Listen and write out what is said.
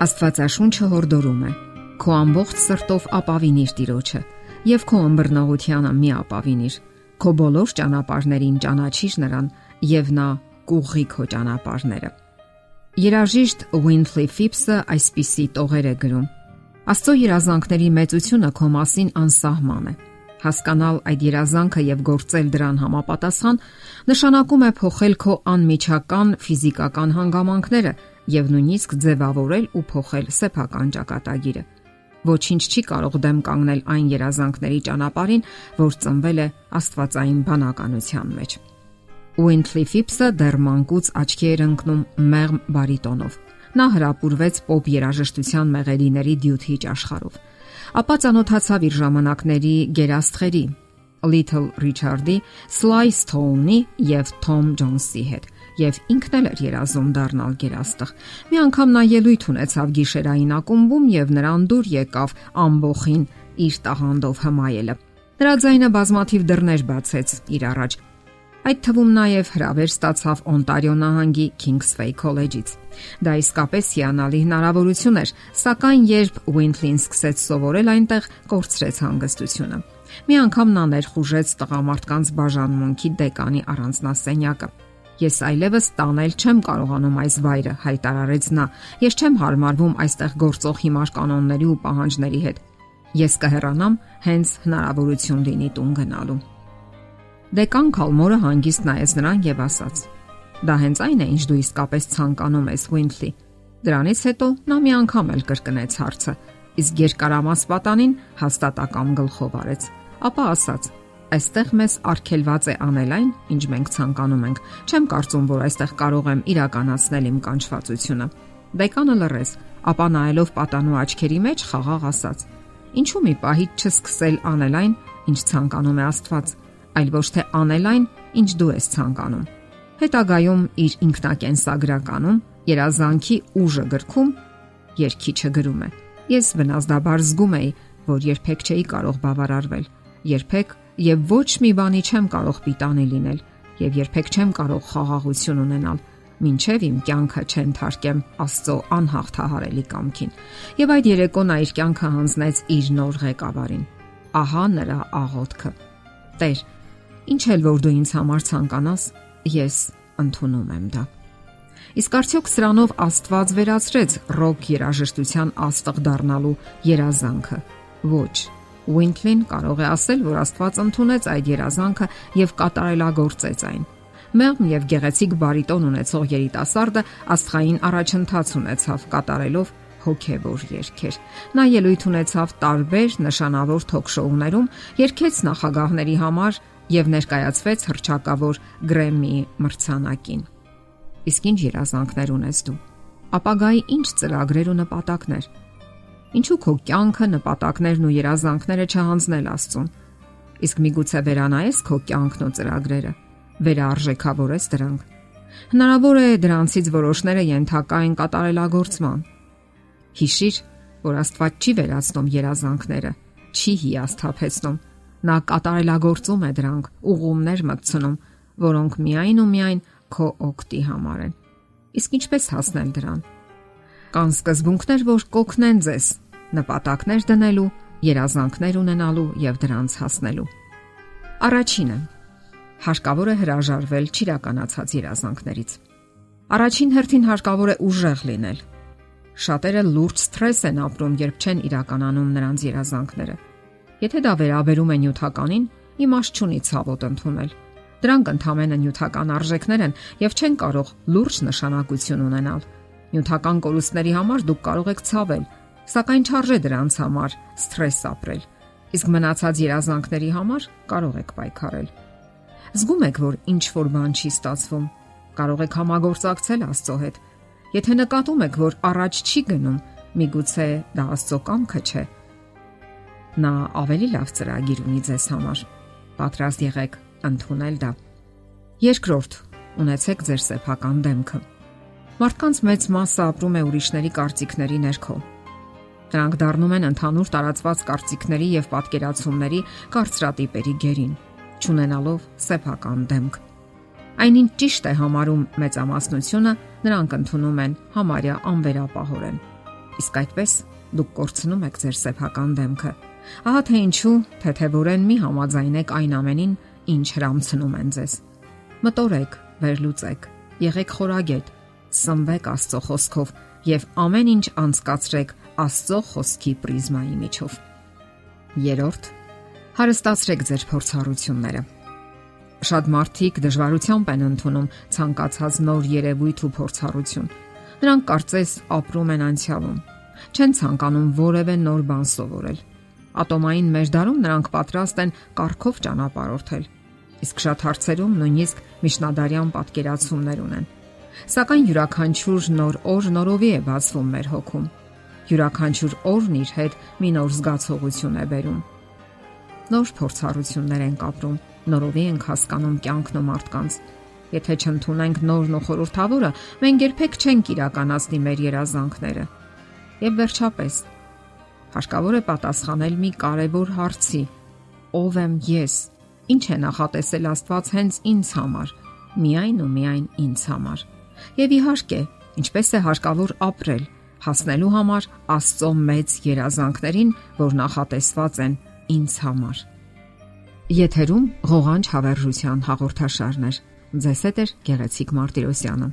Աստվածաշունչը հորդորում է. քո ամբողջ սրտով ապավինիր Տիրոջը եւ քո ըմբռնողությանը մի ապավինիր։ Քո բոլոր ճանապարհներին ճանաչիր նրան եւ նա կուղղի քո ճանապարհները։ Երաժիշտ Winfrey Phipps-ը այսպիսի տողեր է գրում. Աստծո երազանքների մեծությունը քո մասին անսահման է։ Հասկանալ այդ երազանքը եւ գործել դրան համապատասխան նշանակում է փոխել քո անմիջական ֆիզիկական հանգամանքները եւ նույնիսկ ձևավորել ու փոխել սեփական ճակատագիրը։ Ոչինչ չի կարող դեմ կանգնել այն երազանքների ճանապարհին, որ ծնվել է Աստվածային բանականության մեջ։ Winfrey Phipps-ը դեռ մանկուց աչքի էր ընկնում մեղմ բարիտոնով։ Նա հրապուրվեց pop երաժշտության մեղեդիների դյութիչ աշխարհով։ Ապա ցանոթացավ իր ժամանակների գերաստղերի Little Richard-ի, Sly Stone-ի եւ Tom Jones-ի հետ եւ ինքն էլ էր երազում դառնալ գերաստղ։ Մի անգամ նա ելույթ ունեցավ գիշերային ակումբում եւ նրան դուր եկավ ամբողին իր տաղանդով հմայելը։ Նրա ձայնը բազմաթիվ դռներ բացեց իր առաջ։ Այդ թվում նաև հրավեր ստացավ Օնտարիո նահանգի Kingsway College-ից։ Դա իսկապես հիանալի հնարավորություն էր, սակայն երբ Wintlin սկսեց սովորել այնտեղ, կորցրեց հանգստությունը։ Մի անգամ նա ներխուժեց տղամարդկանց բաժանմունքի դեկանի առանձնասենյակը։ Ես այլևս տանել չեմ կարողանում այս վայրը, հայտարարեց նա։ Ես չեմ հարմարվում այստեղ գործող հիմար կանոնների ու պահանջների հետ։ Ես կհեռանամ հենց հնարավորություն լինի տուն գնալու։ Դեկան Քալմորը հանգիստ նայեց նրան եւ ասաց. Դա հենց այն է, ինչ դու իսկապես ցանկանում ես, Winfrey։ Դրանից հետո նա մի անգամ էլ կրկնեց հարցը, իսկ երկարամաս պատանին հաստատակամ գլխով արեց։ Ապա ասաց. Այստեղ մեզ արգելված է անել այն, ինչ մենք ցանկանում ենք։ Չեմ կարծում, որ այստեղ կարող եմ իրականացնել իմ կանչվածությունը։ Բեկանը լռեց, ապա նայելով պատանու աչքերի մեջ խաղաղ ասաց. Ինչու՞ մի պահից չսկսել անել այն, ինչ ցանկանում է Աստված, այլ ոչ թե անել այն, ինչ դու ես ցանկանում։ Հետագայում իր ինքնակենսագրականում երազանքի ուժը գրքում երկիչը գրում է. Ես վնասդաբար զգում էի, որ երբեք չէի կարող բավարարվել, երբեք եւ ոչ մի բանի չեմ կարող պիտանի լինել եւ երբեք չեմ կարող խաղաղություն ունենալ ինչև իմ կյանքը չընթարկեմ Աստծո անհաղթահարելի կամքին։ Եվ այդ երեկո նա իր կյանքը հանձնեց իր նոր ղեկավարին։ Ահա նրա աղոթքը։ Տեր, ինչ էլ որ դու ինձ համար ցանկանաս, ես ընդունում եմ դա։ Իսկ արդյոք սրանով Աստված վերացրեց ռոք երաժշտության աստղ դառնալու երազանքը։ Ոչ, Winklin կարող է ասել, որ Աստված ընդունեց այդ երազանքը եւ կատարելագործեց այն։ Մեղմ եւ գեղեցիկ բարիտոն ունեցող երիտասարդը աստղային առաջընթաց ունեցավ կատարելով հոգևոր երգեր։ Նա ելույթ ունեցավ տարբեր նշանավոր թոքշոուներում, երգեց նախագահների համար եւ ներկայացվեց հրճակավոր Grammy մրցանակին։ Իսկ ինչ երազանքներ ունես դու։ Ապագայի ինչ ծրագրեր ու նպատակներ Ինչու քո կյանքը նպատակներն ու երազանքները չհանձնել Աստծուն։ Իսկ միգուցե վերանայես քո կյանքն ու ծրագրերը, վերարժեքավորես դրանք։ Հնարավոր է դրանցից որոշները ենթակա են կատարելագործման։ Հիշիր, որ Աստված չի վերացնում երազանքները, չի հիասթափեցնում։ Նա կատարելագործում է դրանք, ուղումներ մտցնում, որոնք միայն ու միայն քո օգտի համար են։ Իսկ ինչպես հասնել դրան։ Կան սկզբունքներ, որ կօգնեն ձեզ նպատակներ դնելու, երազանքներ ունենալու եւ դրանց հասնելու։ Առաջինը. Հարկավոր է հրաժարվել ճիրականացած երազանքներից։ Առաջին հերթին հարկավոր է ուժեղ լինել։ Շատերը լուրջ սթրես են ապրում, երբ չեն իրականանում նրանց երազանքները։ Եթե դա վերաբերում է նյութականին, իմաստ չունի ցավոտ ընդունել։ Դրանք ընդհանրեն նյութական արժեքներ են եւ չեն կարող լուրջ նշանակություն ունենալ Նյութական կորուստների համար դուք կարող եք ցավել, սակայն չարժե դրանց համար սթրես ապրել։ Իսկ մնացած երազանքների համար կարող եք պայքարել։ Զգում եք, որ ինչ որ բան չի ստացվում, կարող եք համագործակցել Աստծո հետ։ Եթե նկատում եք, որ առաջ չի գնում, միգուցե դա Աստծո կամքը չէ։ Նա ավելի լավ ծրագիր ունի ձեզ համար։ Պատրաստ եղեք ընդունել դա։ Երկրորդ, ունեցեք ձեր սեփական դեմքը։ Մարդկանց մեծ մասը ապրում է ուրիշների կարծիքների ներքո։ Նրանք դառնում են ընդհանուր տարածված կարծիքների եւ պատկերացումների կարծրատիպերի գերին, ճանենալով սեփական դեմք։ Այնին ճիշտ է համարում մեծամասնությունը, նրանք ընդունում են համարյա անվերապահորեն։ Իսկ այդպես դուք կորցնում եք ձեր սեփական դեմքը։ Ահա թե ինչու թեթևորեն մի համաձայնեք այն ամենին, ինչ հрамցնում են ձեզ։ Մտորեք, վերլուծեք, եղեք խորագետ սնվեք Աստծո խոսքով եւ ամեն ինչ անցկացրեք Աստծո խոսքի պրիզմայի միջով։ Երորդ. հարստացրեք ձեր փորձառությունները։ Շատ մարդիկ դժվարությամբ են ընդունում ցանկացած նոր երևույթ ու փորձառություն։ Նրանք կարծես ապրում են անցյալում։ Չեն ցանկանում որևէ նոր բան սովորել։ Ատոմային մեջդարում նրանք պատրաստ են կառքով ճանապարհորդել։ Իսկ շատ հարցերում նույնիսկ միջնադարյան պատկերացումներ ունեն։ Սակայն յուրաքանչյուր նոր օր նորովի է բացվում մեր հոգում։ Յուրաքանչյուր օրն իր հետ մի նոր զգացողություն է բերում։ Նոր փորձառություններ են կապրում նորովի ենք հասկանում կյանքն ու մարդկանց։ Եթե չընդունենք նորն ու խորհրդավորը, մենք երբեք չենք իրականացնի մեր երազանքները։ Եվ վերջապես, հարկավոր է պատասխանել մի կարևոր հարցի. Ո՞վ եմ ես։ Ինչ է նախատեսել Աստված հենց ինձ համար, միայն ու միայն ինձ համար։ Եվ իհարկե, ինչպես է հարկավոր ապրել, հասնելու համար Աստծո մեծ երազանքներին, որ նախատեսված են ինձ համար։ Եթերում ղողանջ հավերժության հաղորդաշարներ։ Ձեզ հետ է գեղեցիկ Մարտիրոսյանը։